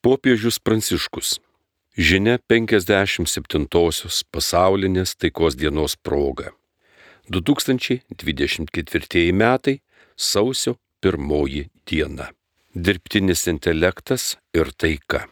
Popiežius Pranciškus. Žinia 57-osios pasaulinės taikos dienos proga. 2024 metai sausio pirmoji diena. Dirbtinis intelektas ir taika.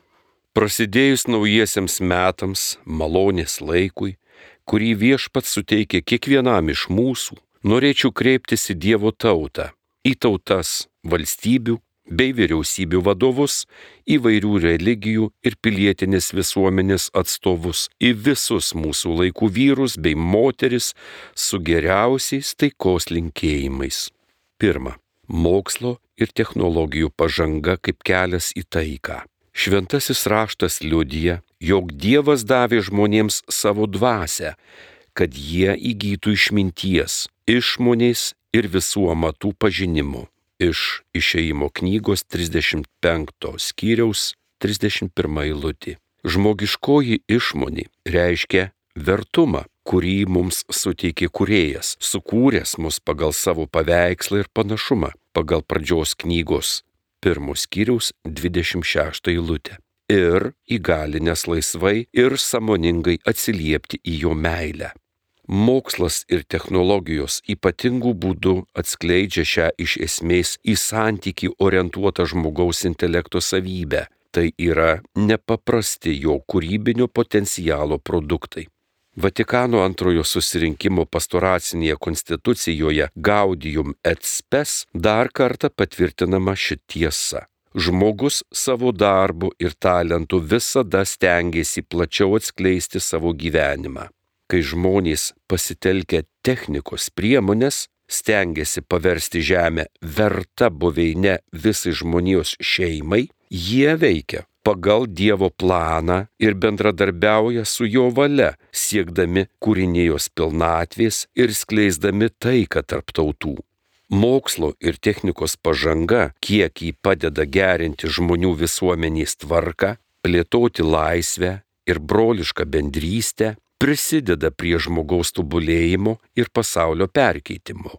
Prasidėjus naujiesiems metams, malonės laikui, kurį viešpats suteikia kiekvienam iš mūsų, norėčiau kreiptis į Dievo tautą, į tautas, valstybių bei vyriausybių vadovus, įvairių religijų ir pilietinės visuomenės atstovus, į visus mūsų laikų vyrus bei moteris su geriausiais taikos linkėjimais. Pirma. Mokslo ir technologijų pažanga kaip kelias į taiką. Šventasis raštas liudija, jog Dievas davė žmonėms savo dvasę, kad jie įgytų išminties, išmonės ir visų amatų pažinimu iš išeimo knygos 35 skyriaus 31 eilutė. Žmogiškoji išmonė reiškia vertumą, kurį mums suteikė kurėjas, sukūręs mus pagal savo paveikslą ir panašumą, pagal pradžios knygos pirmos skyriaus 26 eilutę. Ir įgalinęs laisvai ir samoningai atsiliepti į jo meilę. Mokslas ir technologijos ypatingų būdų atskleidžia šią iš esmės į santyki orientuotą žmogaus intelekto savybę. Tai yra nepaprasti jo kūrybinio potencialo produktai. Vatikano antrojo susirinkimo pastoracinėje konstitucijoje Gaudium et Spes dar kartą patvirtinama ši tiesa. Žmogus savo darbu ir talentu visada stengiasi plačiau atskleisti savo gyvenimą kai žmonės pasitelkia technikos priemonės, stengiasi paversti žemę verta buveine visai žmonijos šeimai, jie veikia pagal Dievo planą ir bendradarbiauja su jo valia, siekdami kūrinėjos pilnatvės ir skleisdami taiką tarp tautų. Mokslo ir technikos pažanga, kiek jį padeda gerinti žmonių visuomenės tvarką, plėtoti laisvę ir brolišką bendrystę, prisideda prie žmogaus tobulėjimo ir pasaulio perkeitimo.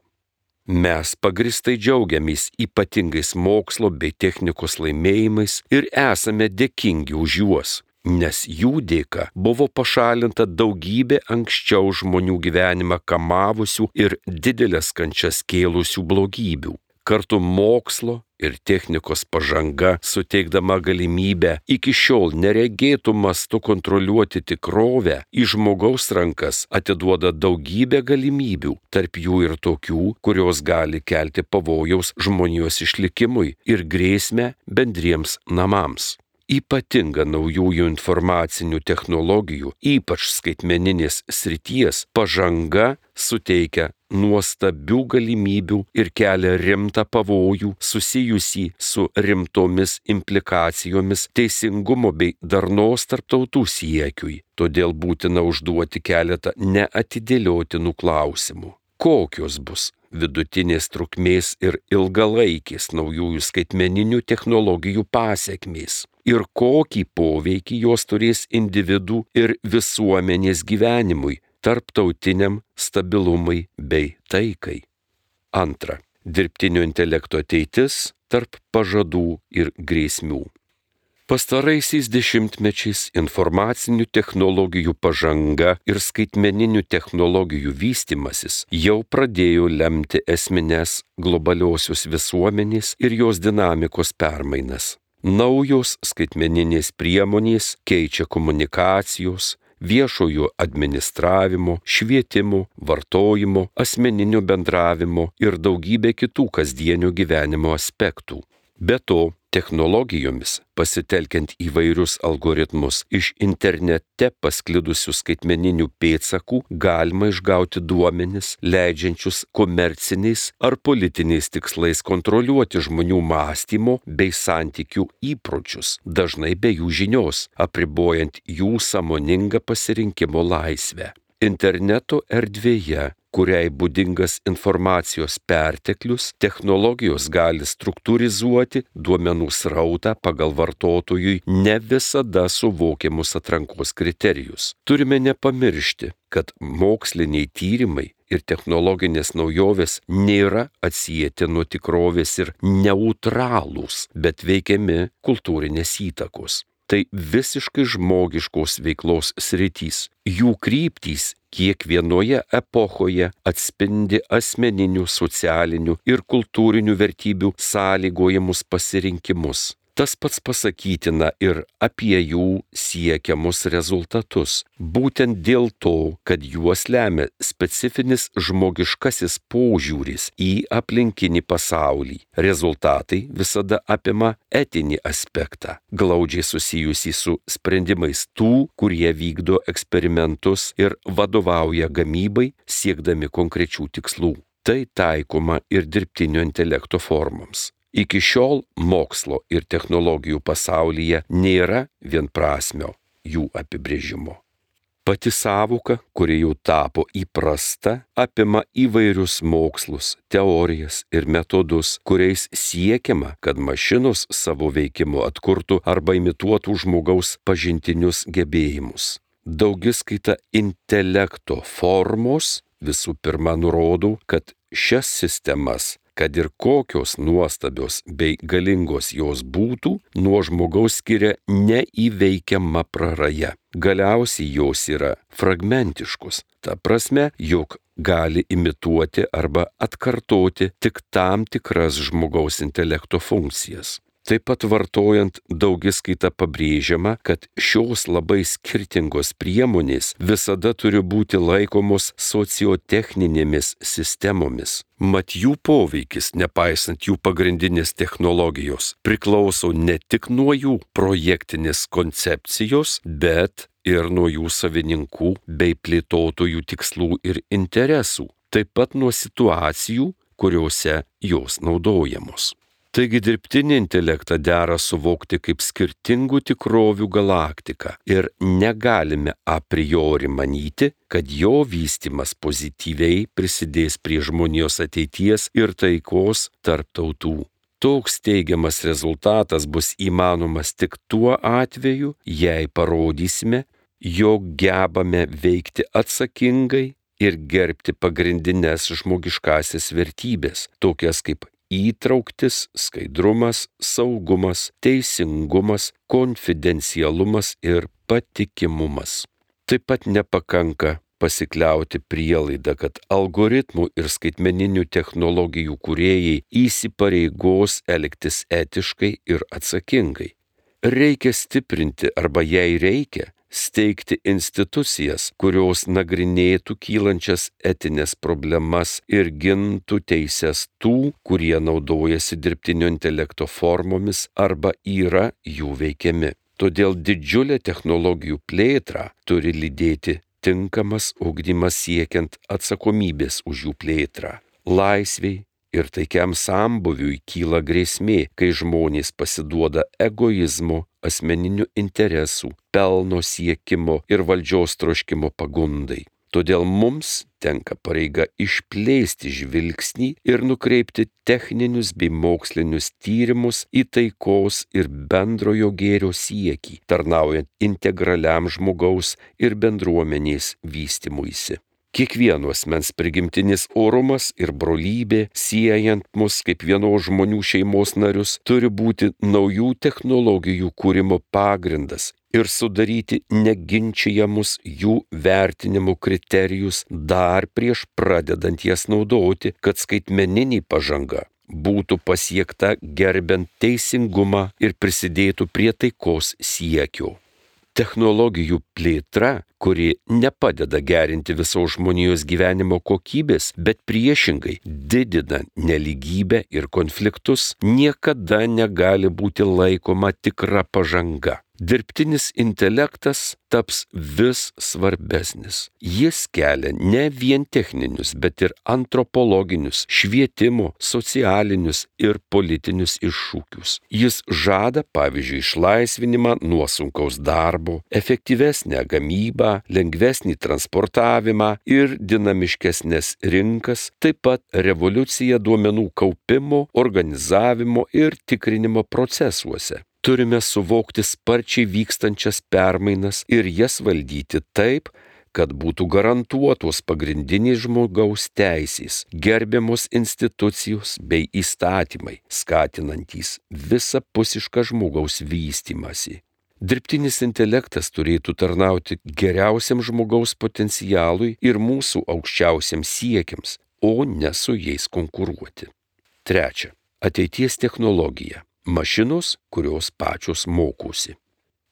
Mes pagristai džiaugiamės ypatingais mokslo bei technikos laimėjimais ir esame dėkingi už juos, nes jų dėka buvo pašalinta daugybė anksčiau žmonių gyvenimą kamavusių ir didelės kančias kėlusių blogybių kartu mokslo ir technikos pažanga suteikdama galimybę iki šiol neregėtų mastu kontroliuoti tikrovę į žmogaus rankas atiduoda daugybę galimybių, tarp jų ir tokių, kurios gali kelti pavojaus žmonijos išlikimui ir grėsmę bendriems namams. Ypatinga naujųjų informacinių technologijų, ypač skaitmeninės srities pažanga suteikia nuostabių galimybių ir kelia rimtą pavojų susijusį su rimtomis implikacijomis teisingumo bei darnos tarptautų siekiui. Todėl būtina užduoti keletą neatidėliotinų klausimų. Kokios bus vidutinės trukmės ir ilgalaikės naujųjų skaitmeninių technologijų pasiekmės ir kokį poveikį jos turės individų ir visuomenės gyvenimui, tarptautiniam stabilumui bei taikai. Antra. Dirbtinio intelekto ateitis tarp pažadų ir grėsmių. Pastaraisiais dešimtmečiais informacinių technologijų pažanga ir skaitmeninių technologijų vystimasis jau pradėjo lemti esminės globaliosios visuomenės ir jos dinamikos permainas. Naujos skaitmeninės priemonės keičia komunikacijos, viešojo administravimo, švietimo, vartojimo, asmeninio bendravimo ir daugybė kitų kasdienio gyvenimo aspektų. Be to, technologijomis, pasitelkiant įvairius algoritmus iš internete pasklidusių skaitmeninių pėdsakų, galima išgauti duomenis, leidžiančius komerciniais ar politiniais tikslais kontroliuoti žmonių mąstymo bei santykių įpročius, dažnai be jų žinios, apribojant jų samoningą pasirinkimo laisvę. Interneto erdvėje kuriai būdingas informacijos perteklius, technologijos gali struktūrizuoti duomenų srautą pagal vartotojui ne visada suvokiamus atrankos kriterijus. Turime nepamiršti, kad moksliniai tyrimai ir technologinės naujovės nėra atsijėti nuo tikrovės ir neutralūs, bet veikiami kultūrinės įtakos. Tai visiškai žmogiškos veiklos sritys. Jų kryptys kiekvienoje epochoje atspindi asmeninių, socialinių ir kultūrinių vertybių sąlygojimus pasirinkimus. Tas pats pasakytina ir apie jų siekiamus rezultatus. Būtent dėl to, kad juos lemia specifinis žmogiškasis požiūris į aplinkinį pasaulį. Rezultatai visada apima etinį aspektą, glaudžiai susijusį su sprendimais tų, kurie vykdo eksperimentus ir vadovauja gamybai siekdami konkrečių tikslų. Tai taikoma ir dirbtinio intelekto formoms. Iki šiol mokslo ir technologijų pasaulyje nėra vienprasmio jų apibrėžimo. Pati savoka, kuri jau tapo įprasta, apima įvairius mokslus, teorijas ir metodus, kuriais siekiama, kad mašinos savo veikimu atkurtų arba imituotų žmogaus pažintinius gebėjimus. Daugiskaita intelekto formos visų pirma nurodo, kad šias sistemas kad ir kokios nuostabios bei galingos jos būtų, nuo žmogaus skiria neįveikiama praraja. Galiausiai jos yra fragmentiškos, ta prasme, jog gali imituoti arba atkartoti tik tam tikras žmogaus intelekto funkcijas. Taip pat vartojant daugiskaitą pabrėžiama, kad šios labai skirtingos priemonės visada turi būti laikomos sociotechninėmis sistemomis. Mat jų poveikis, nepaisant jų pagrindinės technologijos, priklauso ne tik nuo jų projektinės koncepcijos, bet ir nuo jų savininkų bei plėtotojų tikslų ir interesų, taip pat nuo situacijų, kuriuose jos naudojamos. Taigi dirbtinį intelektą dera suvokti kaip skirtingų tikrovių galaktiką ir negalime a priori manyti, kad jo vystimas pozityviai prisidės prie žmonijos ateities ir taikos tarp tautų. Toks teigiamas rezultatas bus įmanomas tik tuo atveju, jei parodysime, jog gebame veikti atsakingai ir gerbti pagrindinės žmogiškasias vertybės, tokias kaip įtrauktis, skaidrumas, saugumas, teisingumas, konfidencialumas ir patikimumas. Taip pat nepakanka pasikliauti prielaidą, kad algoritmų ir skaitmeninių technologijų kuriejai įsipareigos elgtis etiškai ir atsakingai. Reikia stiprinti arba jei reikia, steigti institucijas, kurios nagrinėtų kylančias etinės problemas ir gintų teises tų, kurie naudojasi dirbtinio intelekto formomis arba yra jų veikiami. Todėl didžiulė technologijų plėtra turi lydėti tinkamas ugdymas siekiant atsakomybės už jų plėtrą. Laisviai, ir taikiam sambuviui kyla grėsmė, kai žmonės pasiduoda egoizmo, asmeninių interesų, pelno siekimo ir valdžios troškimo pagundai. Todėl mums tenka pareiga išplėsti žvilgsnį ir nukreipti techninius bei mokslinius tyrimus į taikos ir bendrojo gėrio siekį, tarnaujant integraliam žmogaus ir bendruomenės vystimuisi. Kiekvieno asmens prigimtinis orumas ir brolybė, siejant mus kaip vienos žmonių šeimos narius, turi būti naujų technologijų kūrimo pagrindas ir sudaryti neginčiamus jų vertinimo kriterijus dar prieš pradedant jas naudoti, kad skaitmeninė pažanga būtų pasiekta gerbent teisingumą ir prisidėtų prie taikos siekio technologijų plėtra, kuri nepadeda gerinti visos žmonijos gyvenimo kokybės, bet priešingai didina neligybę ir konfliktus, niekada negali būti laikoma tikra pažanga dirbtinis intelektas taps vis svarbesnis. Jis kelia ne vien techninius, bet ir antropologinius, švietimo, socialinius ir politinius iššūkius. Jis žada, pavyzdžiui, išlaisvinimą nuo sunkaus darbo, efektyvesnę gamybą, lengvesnį transportavimą ir dinamiškesnės rinkas, taip pat revoliuciją duomenų kaupimo, organizavimo ir tikrinimo procesuose turime suvokti sparčiai vykstančias permainas ir jas valdyti taip, kad būtų garantuotos pagrindiniai žmogaus teisės, gerbiamos institucijos bei įstatymai, skatinantys visapusišką žmogaus vystimasi. Dirbtinis intelektas turėtų tarnauti geriausiam žmogaus potencialui ir mūsų aukščiausiams siekiams, o ne su jais konkuruoti. Trečia. Ateities technologija. Mašinos, kurios pačios mokosi.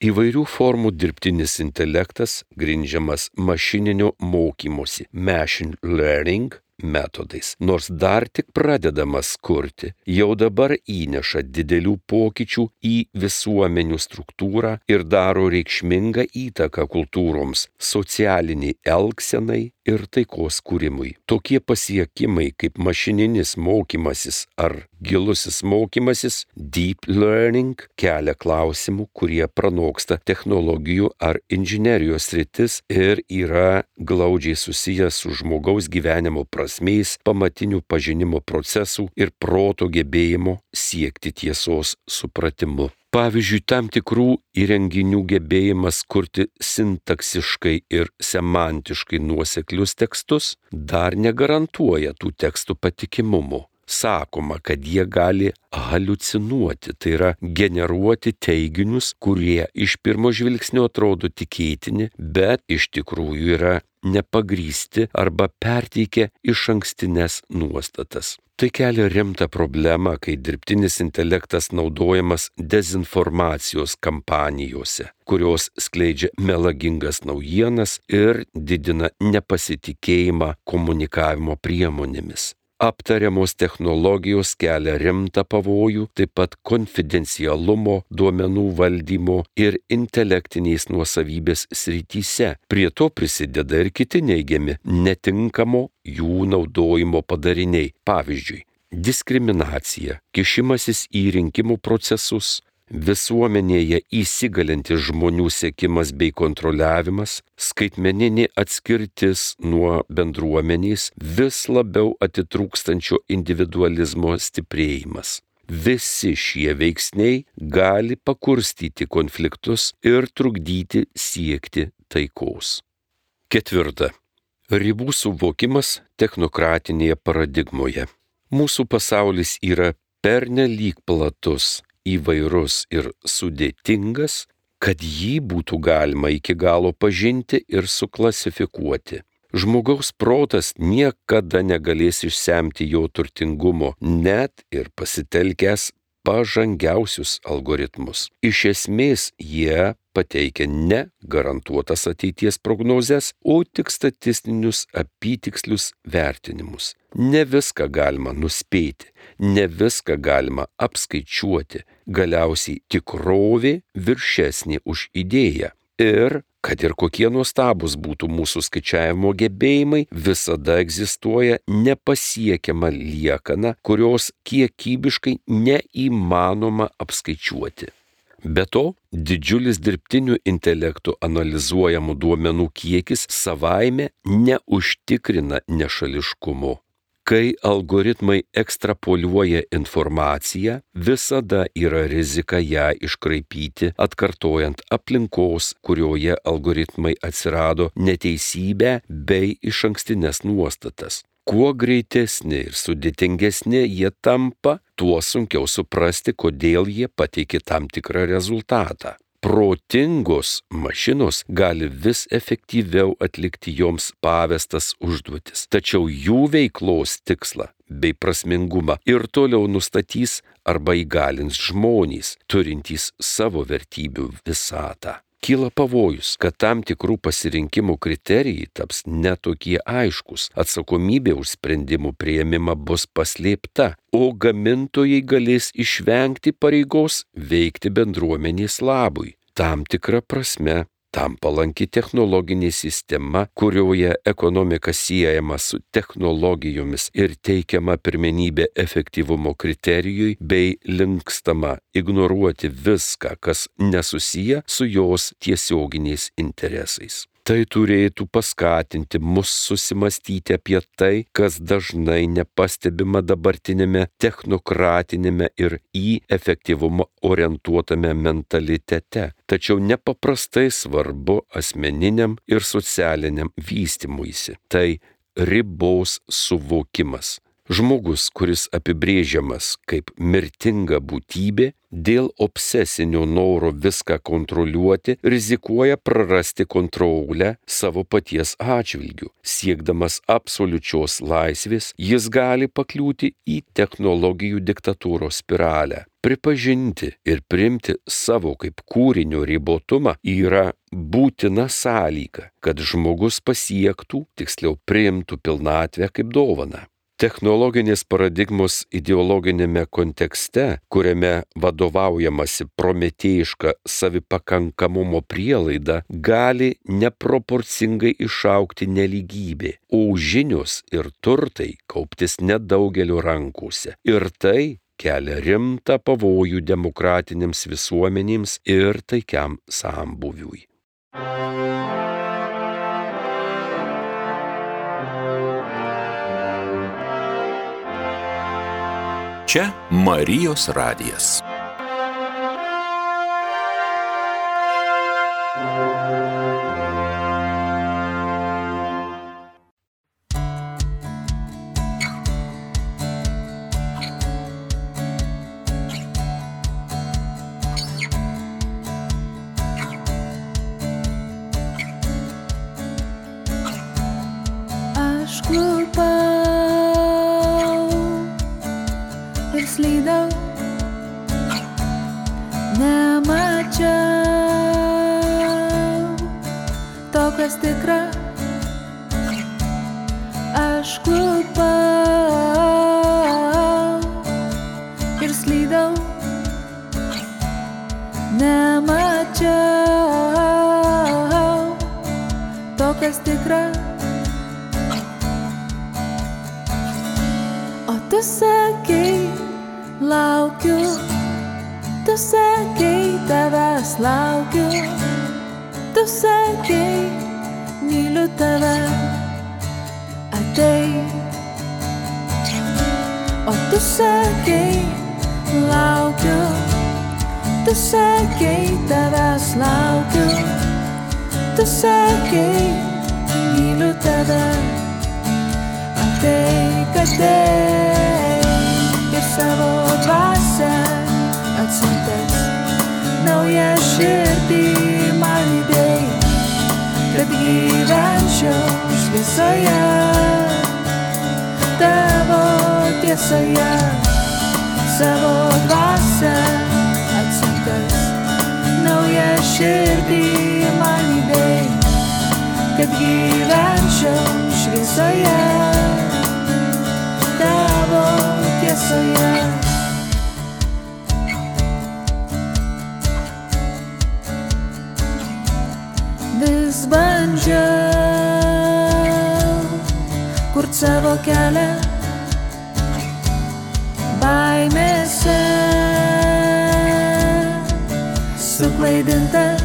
Įvairių formų dirbtinis intelektas grindžiamas mašininio mokymosi, machine learning metodais. Nors dar tik pradedamas kurti, jau dabar įneša didelių pokyčių į visuomenių struktūrą ir daro reikšmingą įtaką kultūroms, socialiniai elgsenai ir taikos kūrimui. Tokie pasiekimai kaip mašininis mokymasis ar gilusis mokymasis, deep learning, kelia klausimų, kurie pranoksta technologijų ar inžinerijos rytis ir yra glaudžiai susijęs su žmogaus gyvenimo prasmės, pamatinių pažinimo procesų ir proto gebėjimo siekti tiesos supratimu. Pavyzdžiui, tam tikrų įrenginių gebėjimas kurti sintaksiškai ir semantiškai nuoseklius tekstus dar negarantuoja tų tekstų patikimumo sakoma, kad jie gali haliucinuoti, tai yra generuoti teiginius, kurie iš pirmo žvilgsnio atrodo tikėtini, bet iš tikrųjų yra nepagrysti arba perteikia iš ankstinės nuostatas. Tai kelia rimtą problemą, kai dirbtinis intelektas naudojamas dezinformacijos kampanijose, kurios skleidžia melagingas naujienas ir didina nepasitikėjimą komunikavimo priemonėmis aptariamos technologijos kelia rimtą pavojų, taip pat konfidencialumo, duomenų valdymo ir intelektinės nuosavybės srityse. Prie to prisideda ir kiti neigiami netinkamo jų naudojimo padariniai. Pavyzdžiui, diskriminacija, kišimasis į rinkimų procesus, visuomenėje įsigalintis žmonių sėkimas bei kontroliavimas, skaitmeninė atskirtis nuo bendruomenės, vis labiau atitrūkstančio individualizmo stiprėjimas. Visi šie veiksniai gali pakurstyti konfliktus ir trukdyti siekti taikos. Ketvirta. Ribų suvokimas technokratinėje paradigmoje. Mūsų pasaulis yra pernelyg platus įvairus ir sudėtingas, kad jį būtų galima iki galo pažinti ir suklasifikuoti. Žmogaus protas niekada negalės išsemti jo turtingumo, net ir pasitelkęs pažangiausius algoritmus. Iš esmės jie pateikia ne garantuotas ateities prognozes, o tik statistinius apytikslius vertinimus. Ne viską galima nuspėti, ne viską galima apskaičiuoti, galiausiai tikrovė viršesnė už idėją. Ir kad ir kokie nuostabus būtų mūsų skaičiavimo gebėjimai, visada egzistuoja nepasiekiama liekana, kurios kiekybiškai neįmanoma apskaičiuoti. Be to, didžiulis dirbtinių intelektų analizuojamų duomenų kiekis savaime neužtikrina nešališkumo. Kai algoritmai ekstrapoliuoja informaciją, visada yra rizika ją iškraipyti, atkartojant aplinkos, kurioje algoritmai atsirado neteisybę bei iš ankstinės nuostatas. Kuo greitesni ir sudėtingesni jie tampa, tuo sunkiau suprasti, kodėl jie pateikė tam tikrą rezultatą protingos mašinos gali vis efektyviau atlikti joms pavestas užduotis, tačiau jų veiklos tikslą bei prasmingumą ir toliau nustatys arba įgalins žmonės, turintys savo vertybių visatą kyla pavojus, kad tam tikrų pasirinkimų kriterijai taps netokie aiškus, atsakomybė už sprendimų prieimimą bus paslėpta, o gamintojai galės išvengti pareigos veikti bendruomenės labui. Tam tikra prasme tam palanki technologinė sistema, kurioje ekonomika siejama su technologijomis ir teikiama pirmenybė efektyvumo kriterijui bei linkstama ignoruoti viską, kas nesusiję su jos tiesioginiais interesais. Tai turėtų paskatinti mus susimastyti apie tai, kas dažnai nepastebima dabartinėme technokratinėme ir į efektyvumą orientuotame mentalitete, tačiau nepaprastai svarbu asmeniniam ir socialiniam vystimuisi. Tai ribos suvokimas. Žmogus, kuris apibrėžiamas kaip mirtinga būtybė, dėl obsesinio noro viską kontroliuoti, rizikuoja prarasti kontrolę savo paties atžvilgių. Siekdamas absoliučios laisvės, jis gali pakliūti į technologijų diktatūros spiralę. Pripažinti ir primti savo kaip kūrinio ribotumą yra būtina sąlyga, kad žmogus pasiektų, tiksliau priimtų pilnatvę kaip dovaną technologinės paradigmos ideologinėme kontekste, kuriame vadovaujamasi prometėjiška savipakankamumo prielaida, gali neproporcingai išaukti neligybė, o žinios ir turtai kauptis nedaugelio rankose. Ir tai kelia rimtą pavojų demokratinėms visuomenėms ir taikiam sambuviui. Čia Marijos radijas. Ir slydau, nemačiau to, kas tikra. O tu sakai, laukiu, tu sakai, tavęs laukiu, tu sakai myliu tave, ateik. O tu sakai, laukiu, tu sakai, tavęs laukiu, tu sakai, myliu tave, ateik, ateik ir savo dvasę atsiuntęs naują širdį man įdėjai kad gyvenčiau šviesoje, tavo tiesoje, savo dvasę atsiuntas, naują širdį man įdėjai, kad gyvenčiau šviesoje, tavo tiesoje. bandžiau kurt savo kelią baimėse. Suklaidintas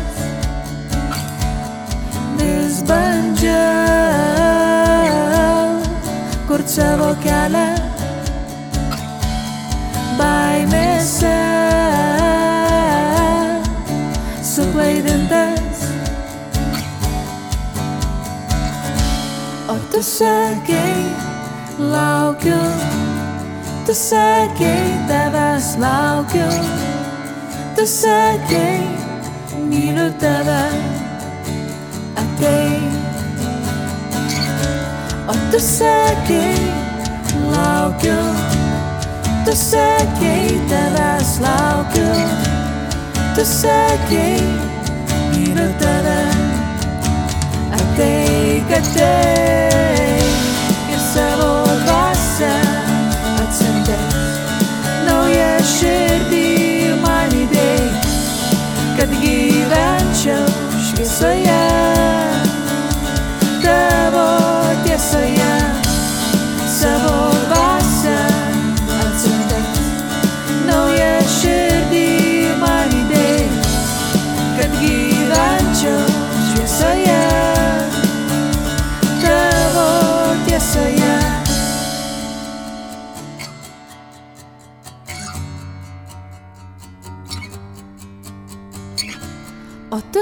vis bandžiau kurt savo kelią. Baimėse. Suklaidintas Tu sakei, laukiu, tu sakei, tavęs laukiu, tu sakei, myliu tave, atei. O tu sakei, laukiu, tu sakei, tavęs laukiu, tu sakei, myliu tave, ateik, ateik gyvenčiau šviesoje, tavo tiesoje, savo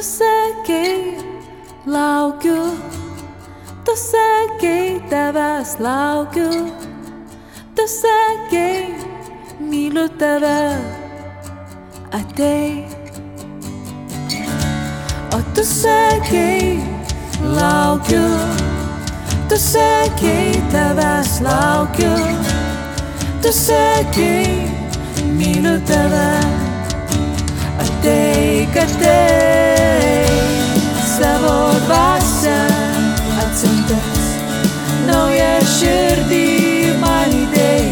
tu sakei, laukiu, tu sakei, tavęs laukiu, tu sakei, myliu tave, atei. O tu sakei, laukiu, tu sakei, tavęs laukiu, tu sakei, myliu tave, ateik, ateik, savo dvasę atsintęs, naują širdį man įdėjai,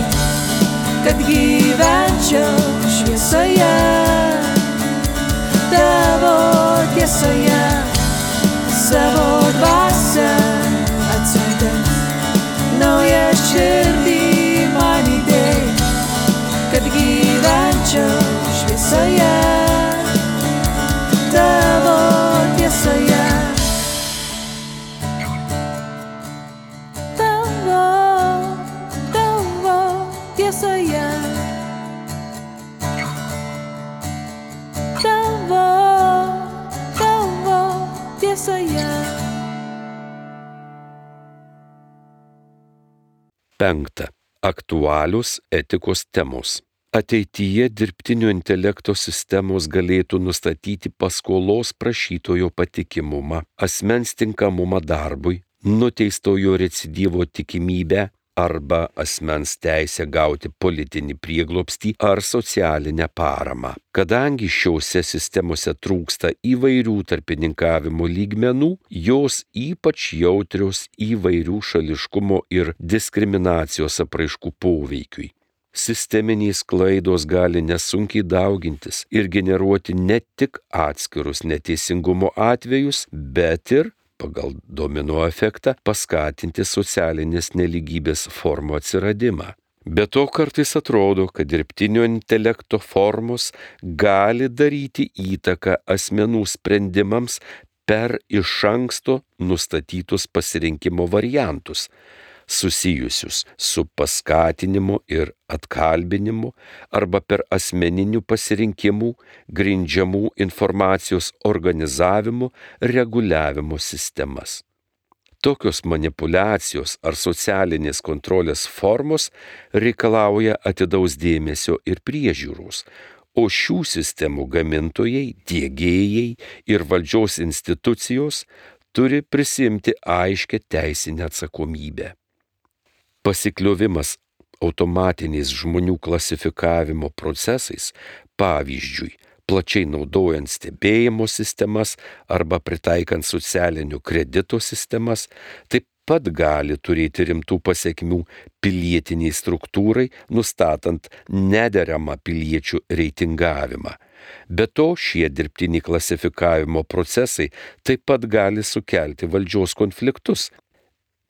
kad gyvenčiau šviesoje, tavo tiesoje, savo dvasę atsintęs, naują širdį man įdėjai, kad gyvenčiau šviesoje, Penkta. Aktualius etikos temos. Ateityje dirbtinio intelekto sistemos galėtų nustatyti paskolos prašytojo patikimumą, asmens tinkamumą darbui, nuteistojo recidyvo tikimybę arba asmens teisę gauti politinį prieglopstį ar socialinę paramą. Kadangi šiuose sistemose trūksta įvairių tarpininkavimo lygmenų, jos ypač jautrios įvairių šališkumo ir diskriminacijos apraiškų poveikiui. Sisteminės klaidos gali nesunkiai daugintis ir generuoti ne tik atskirus neteisingumo atvejus, bet ir pagal domino efektą paskatinti socialinės neligybės formų atsiradimą. Be to kartais atrodo, kad dirbtinio intelekto formos gali daryti įtaką asmenų sprendimams per iš anksto nustatytus pasirinkimo variantus susijusius su paskatinimu ir atkalbinimu arba per asmeninių pasirinkimų grindžiamų informacijos organizavimu reguliavimo sistemas. Tokios manipulacijos ar socialinės kontrolės formos reikalauja atidaus dėmesio ir priežiūros, o šių sistemų gamintojai, dėgėjai ir valdžios institucijos turi prisimti aiškę teisinę atsakomybę. Pasikliovimas automatiniais žmonių klasifikavimo procesais, pavyzdžiui, plačiai naudojant stebėjimo sistemas arba pritaikant socialinių kredito sistemas, taip pat gali turėti rimtų pasiekmių pilietiniai struktūrai, nustatant nederamą piliečių reitingavimą. Be to, šie dirbtiniai klasifikavimo procesai taip pat gali sukelti valdžios konfliktus,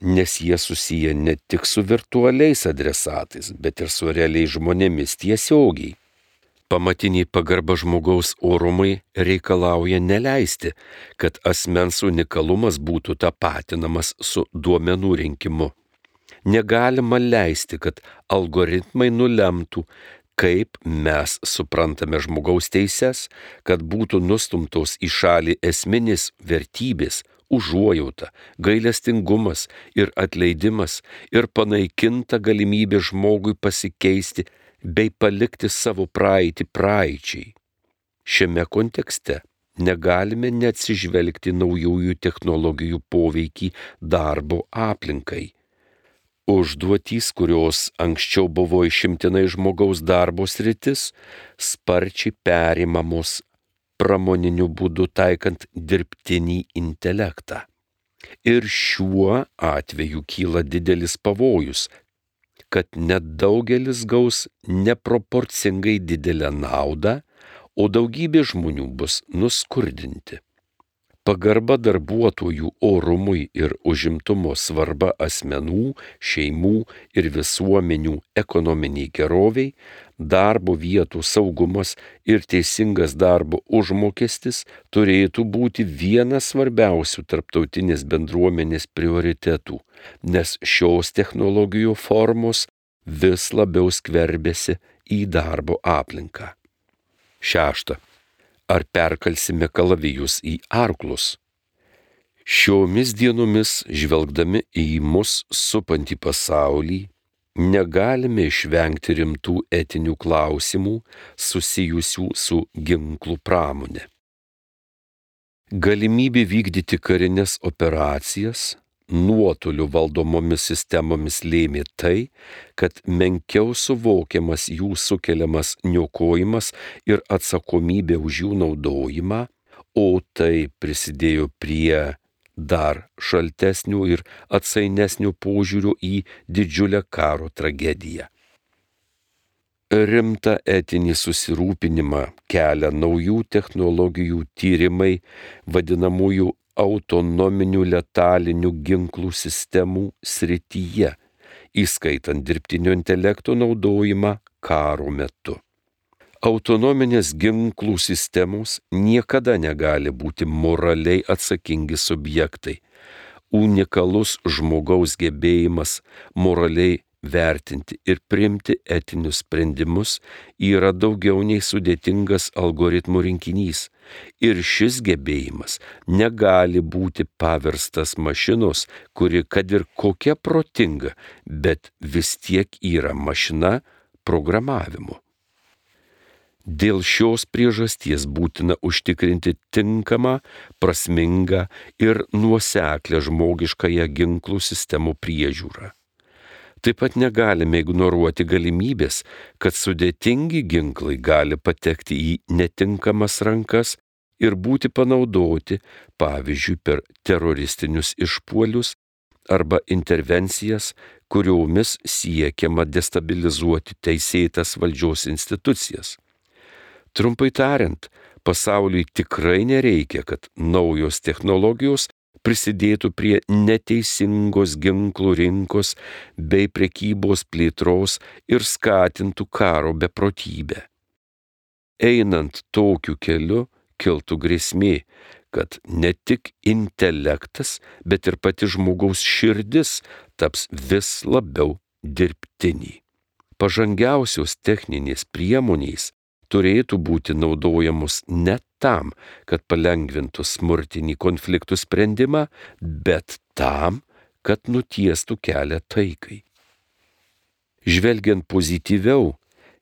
nes jie susiję ne tik su virtualiais adresatais, bet ir su realiais žmonėmis tiesiogiai. Pamatiniai pagarba žmogaus orumai reikalauja neleisti, kad asmens unikalumas būtų tapatinamas su duomenų rinkimu. Negalima leisti, kad algoritmai nulemtų, kaip mes suprantame žmogaus teises, kad būtų nustumtos į šalį esminės vertybės, užuojauta, gailestingumas ir atleidimas ir panaikinta galimybė žmogui pasikeisti bei palikti savo praeitį praeičiai. Šiame kontekste negalime neatsižvelgti naujųjų technologijų poveikį darbo aplinkai. Užduotys, kurios anksčiau buvo išimtinai žmogaus darbo sritis, sparčiai perimamos pramoniniu būdu taikant dirbtinį intelektą. Ir šiuo atveju kyla didelis pavojus, kad nedaugelis gaus neproporcingai didelę naudą, o daugybė žmonių bus nuskurdinti. Pagarba darbuotojų orumui ir užimtumo svarba asmenų, šeimų ir visuomenių ekonominiai geroviai, darbo vietų saugumas ir teisingas darbo užmokestis turėtų būti vienas svarbiausių tarptautinės bendruomenės prioritetų, nes šios technologijų formos vis labiau skverbėsi į darbo aplinką. Šešta. Ar perkalsime kalavijus į arklus. Šiomis dienomis, žvelgdami į mus supantį pasaulį, negalime išvengti rimtų etinių klausimų susijusių su ginklų pramonė. Galimybė vykdyti karinės operacijas nuotoliu valdomomis sistemomis lėmė tai, kad menkiau suvokiamas jų sukeliamas niokojimas ir atsakomybė už jų naudojimą, o tai prisidėjo prie dar šaltesnių ir atsainesnių požiūrių į didžiulę karo tragediją. Rimta etinį susirūpinimą kelia naujų technologijų tyrimai vadinamųjų autonominių letalinių ginklų sistemų srityje, įskaitant dirbtinio intelekto naudojimą karo metu. Autonominės ginklų sistemos niekada negali būti moraliai atsakingi subjektai. Unikalus žmogaus gebėjimas moraliai vertinti ir priimti etinius sprendimus yra daugiau nei sudėtingas algoritmų rinkinys. Ir šis gebėjimas negali būti paverstas mašinos, kuri kad ir kokia protinga, bet vis tiek yra mašina programavimu. Dėl šios priežasties būtina užtikrinti tinkamą, prasmingą ir nuoseklę žmogiškąją ginklų sistemų priežiūrą. Taip pat negalime ignoruoti galimybės, kad sudėtingi ginklai gali patekti į netinkamas rankas ir būti panaudoti, pavyzdžiui, per teroristinius išpuolius arba intervencijas, kuriomis siekiama destabilizuoti teisėtas valdžios institucijas. Trumpai tariant, pasauliui tikrai nereikia, kad naujos technologijos prisidėtų prie neteisingos ginklų rinkos bei prekybos plėtros ir skatintų karo beprotybę. Einant tokiu keliu kiltų grėsmė, kad ne tik intelektas, bet ir pati žmogaus širdis taps vis labiau dirbtiniai. Pažangiausios techninės priemonės turėtų būti naudojamos ne tam, kad palengvintų smurtinį konfliktų sprendimą, bet tam, kad nutiestų kelią taikai. Žvelgiant pozityviau,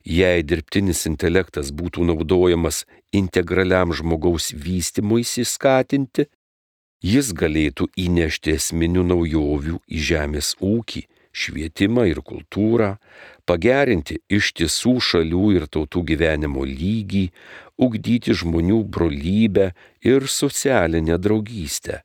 jei dirbtinis intelektas būtų naudojamas integraliam žmogaus vystimuisi skatinti, jis galėtų įnešti esminių naujovių į žemės ūkį, švietimą ir kultūrą, pagerinti ištisų šalių ir tautų gyvenimo lygį, ugdyti žmonių brolybę ir socialinę draugystę.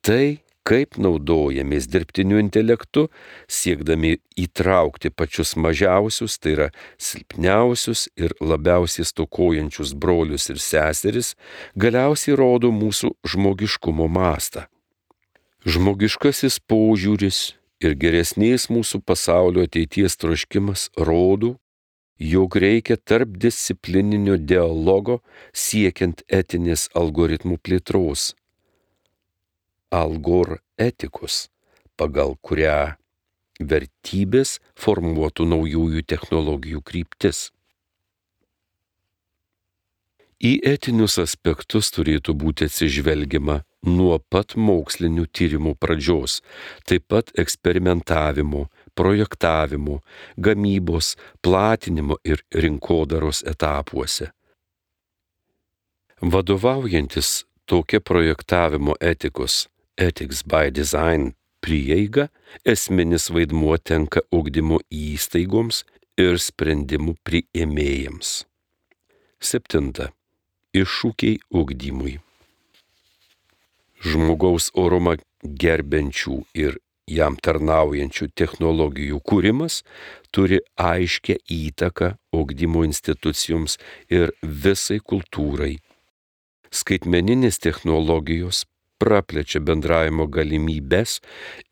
Tai, kaip naudojamės dirbtiniu intelektu, siekdami įtraukti pačius mažiausius, tai yra silpniausius ir labiausiai stokojančius brolius ir seseris, galiausiai rodo mūsų žmogiškumo mastą. Žmogiškasis požiūris ir geresnės mūsų pasaulio ateities troškimas rodo, jog reikia tarp disciplininio dialogo siekiant etinės algoritmų plėtros. Algor etikos, pagal kurią vertybės formuotų naujųjų technologijų kryptis. Į etinius aspektus turėtų būti atsižvelgiama nuo pat mokslinių tyrimų pradžios, taip pat eksperimentavimo, projektavimo, gamybos, platinimo ir rinkodaros etapuose. Vadovaujantis tokia projektavimo etikos Ethics by Design prieiga, esminis vaidmuo tenka ugdymo įstaigoms ir sprendimų priėmėjams. Septinta iššūkiai ugdymui. Žmogaus orumą gerbiančių ir jam tarnaujančių technologijų kūrimas turi aiškę įtaką ugdymo institucijoms ir visai kultūrai. Skaitmeninės technologijos praplečia bendravimo galimybės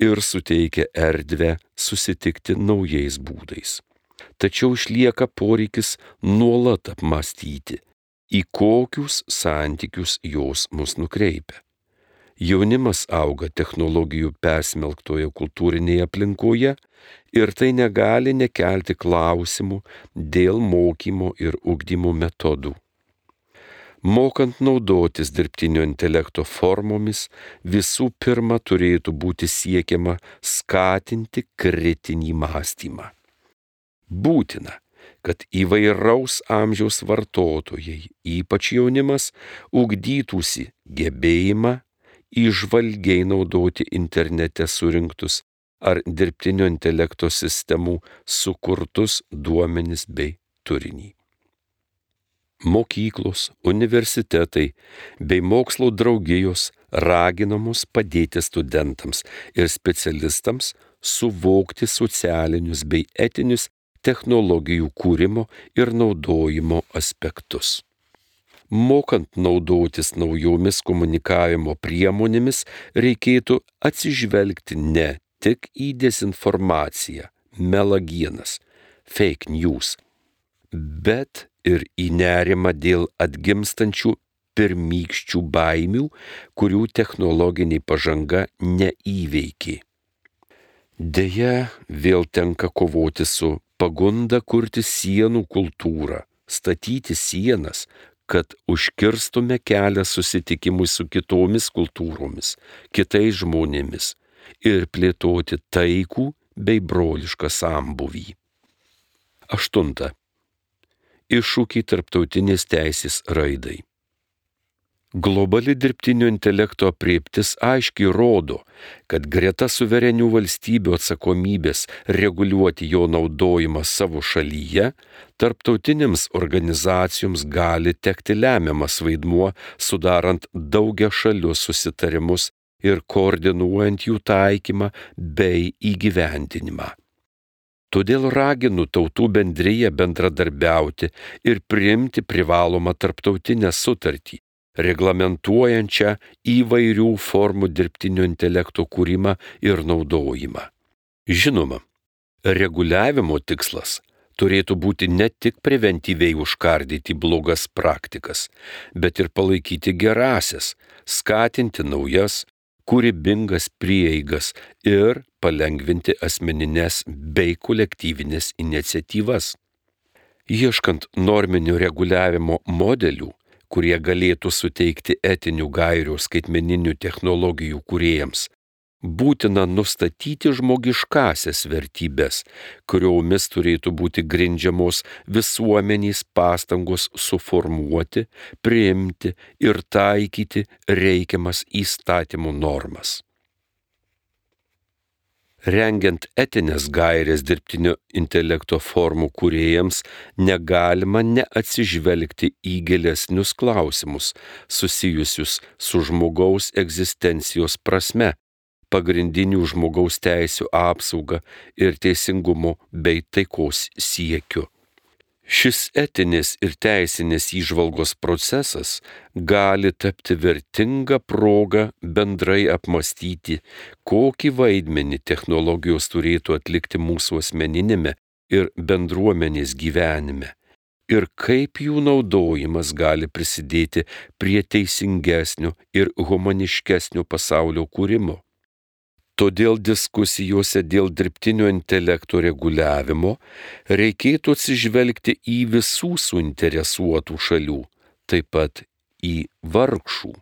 ir suteikia erdvę susitikti naujais būdais. Tačiau išlieka poreikis nuolat apmastyti, į kokius santykius jos mus nukreipia. Jaunimas auga technologijų persmelktoje kultūrinėje aplinkoje ir tai negali nekelti klausimų dėl mokymo ir ugdymo metodų. Mokant naudotis dirbtinio intelekto formomis, visų pirma turėtų būti siekiama skatinti kritinį mąstymą. Būtina, kad įvairaus amžiaus vartotojai, ypač jaunimas, ugdytųsi gebėjimą išvalgiai naudoti internete surinktus ar dirbtinio intelekto sistemų sukurtus duomenis bei turinį mokyklos, universitetai bei mokslo draugijos raginamos padėti studentams ir specialistams suvokti socialinius bei etinius technologijų kūrimo ir naudojimo aspektus. Mokant naudotis naujomis komunikavimo priemonėmis reikėtų atsižvelgti ne tik į dezinformaciją, melagienas, fake news, bet ir į nerimą dėl atgimstančių pirmykščių baimių, kurių technologiniai pažanga neįveikė. Deja, vėl tenka kovoti su pagunda kurti sienų kultūrą, statyti sienas, kad užkirstume kelią susitikimui su kitomis kultūromis, kitais žmonėmis ir plėtoti taikų bei brolišką sambuvį. Aštunta iššūkiai tarptautinės teisės raidai. Globali dirbtinio intelekto prieptis aiškiai rodo, kad greta suverenių valstybių atsakomybės reguliuoti jo naudojimą savo šalyje, tarptautinėms organizacijoms gali tekti lemiamas vaidmuo, sudarant daugia šalius susitarimus ir koordinuojant jų taikymą bei įgyvendinimą. Todėl raginu tautų bendryje bendradarbiauti ir priimti privalomą tarptautinę sutartį, reglamentuojančią įvairių formų dirbtinio intelekto kūrimą ir naudojimą. Žinoma, reguliavimo tikslas turėtų būti ne tik preventyviai užkardyti blogas praktikas, bet ir palaikyti gerasias, skatinti naujas, kūrybingas prieigas ir palengvinti asmeninės bei kolektyvinės iniciatyvas. Ieškant norminių reguliavimo modelių, kurie galėtų suteikti etinių gairių skaitmeninių technologijų kuriejams, būtina nustatyti žmogiškasias vertybės, kuriomis turėtų būti grindžiamos visuomenys pastangos suformuoti, priimti ir taikyti reikiamas įstatymų normas. Rengiant etinės gairės dirbtinio intelekto formų kuriejams, negalima neatsižvelgti į gilesnius klausimus susijusius su žmogaus egzistencijos prasme pagrindinių žmogaus teisų apsaugą ir teisingumo bei taikos siekiu. Šis etinis ir teisinės įžvalgos procesas gali tapti vertinga proga bendrai apmastyti, kokį vaidmenį technologijos turėtų atlikti mūsų asmeninėme ir bendruomenės gyvenime ir kaip jų naudojimas gali prisidėti prie teisingesnio ir humaniškesnio pasaulio kūrimo. Todėl diskusijose dėl dirbtinio intelekto reguliavimo reikėtų atsižvelgti į visų suinteresuotų šalių, taip pat į vargšų,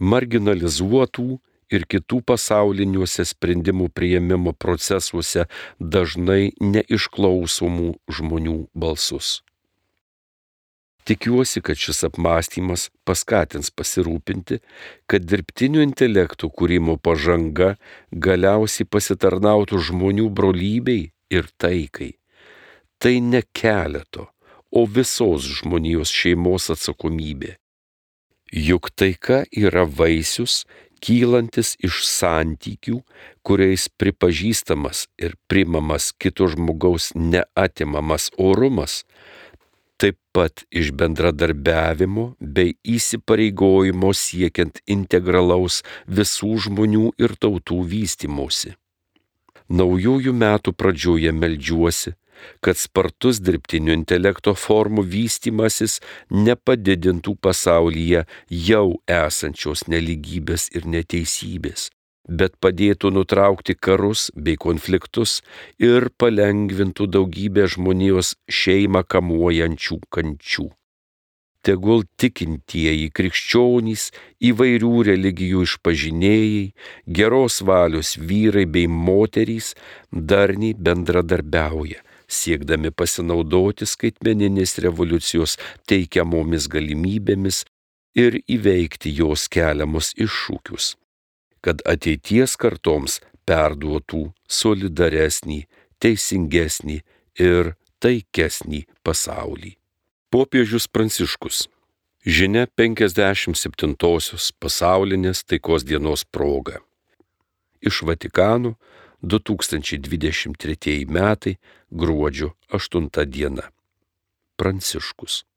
marginalizuotų ir kitų pasauliniuose sprendimų prieimimo procesuose dažnai neišklausomų žmonių balsus. Tikiuosi, kad šis apmąstymas paskatins pasirūpinti, kad dirbtinių intelektų kūrimo pažanga galiausiai pasitarnautų žmonių brolybei ir taikai. Tai ne keleto, o visos žmonijos šeimos atsakomybė. Juk taika yra vaisius, kylantis iš santykių, kuriais pripažįstamas ir primamas kito žmogaus neatimamas orumas, pat iš bendradarbiavimo bei įsipareigojimo siekiant integralaus visų žmonių ir tautų vystimosi. Naujųjų metų pradžioje melžiuosi, kad spartus dirbtinio intelekto formų vystimasis nepadidintų pasaulyje jau esančios neligybės ir neteisybės, bet padėtų nutraukti karus bei konfliktus ir palengvintų daugybę žmonijos šeimą kamuojančių kančių. tegul tikintieji krikščionys, įvairių religijų išpažinėjai, geros valios vyrai bei moterys darniai bendradarbiauja, siekdami pasinaudoti skaitmeninės revoliucijos teikiamomis galimybėmis ir įveikti jos keliamus iššūkius, kad ateities kartoms perduotų solidaresnį, teisingesnį ir taikesnį pasaulį. Popiežius Pranciškus. Žinia 57-osios pasaulinės taikos dienos proga. Iš Vatikano 2023 metai gruodžio 8 diena. Pranciškus.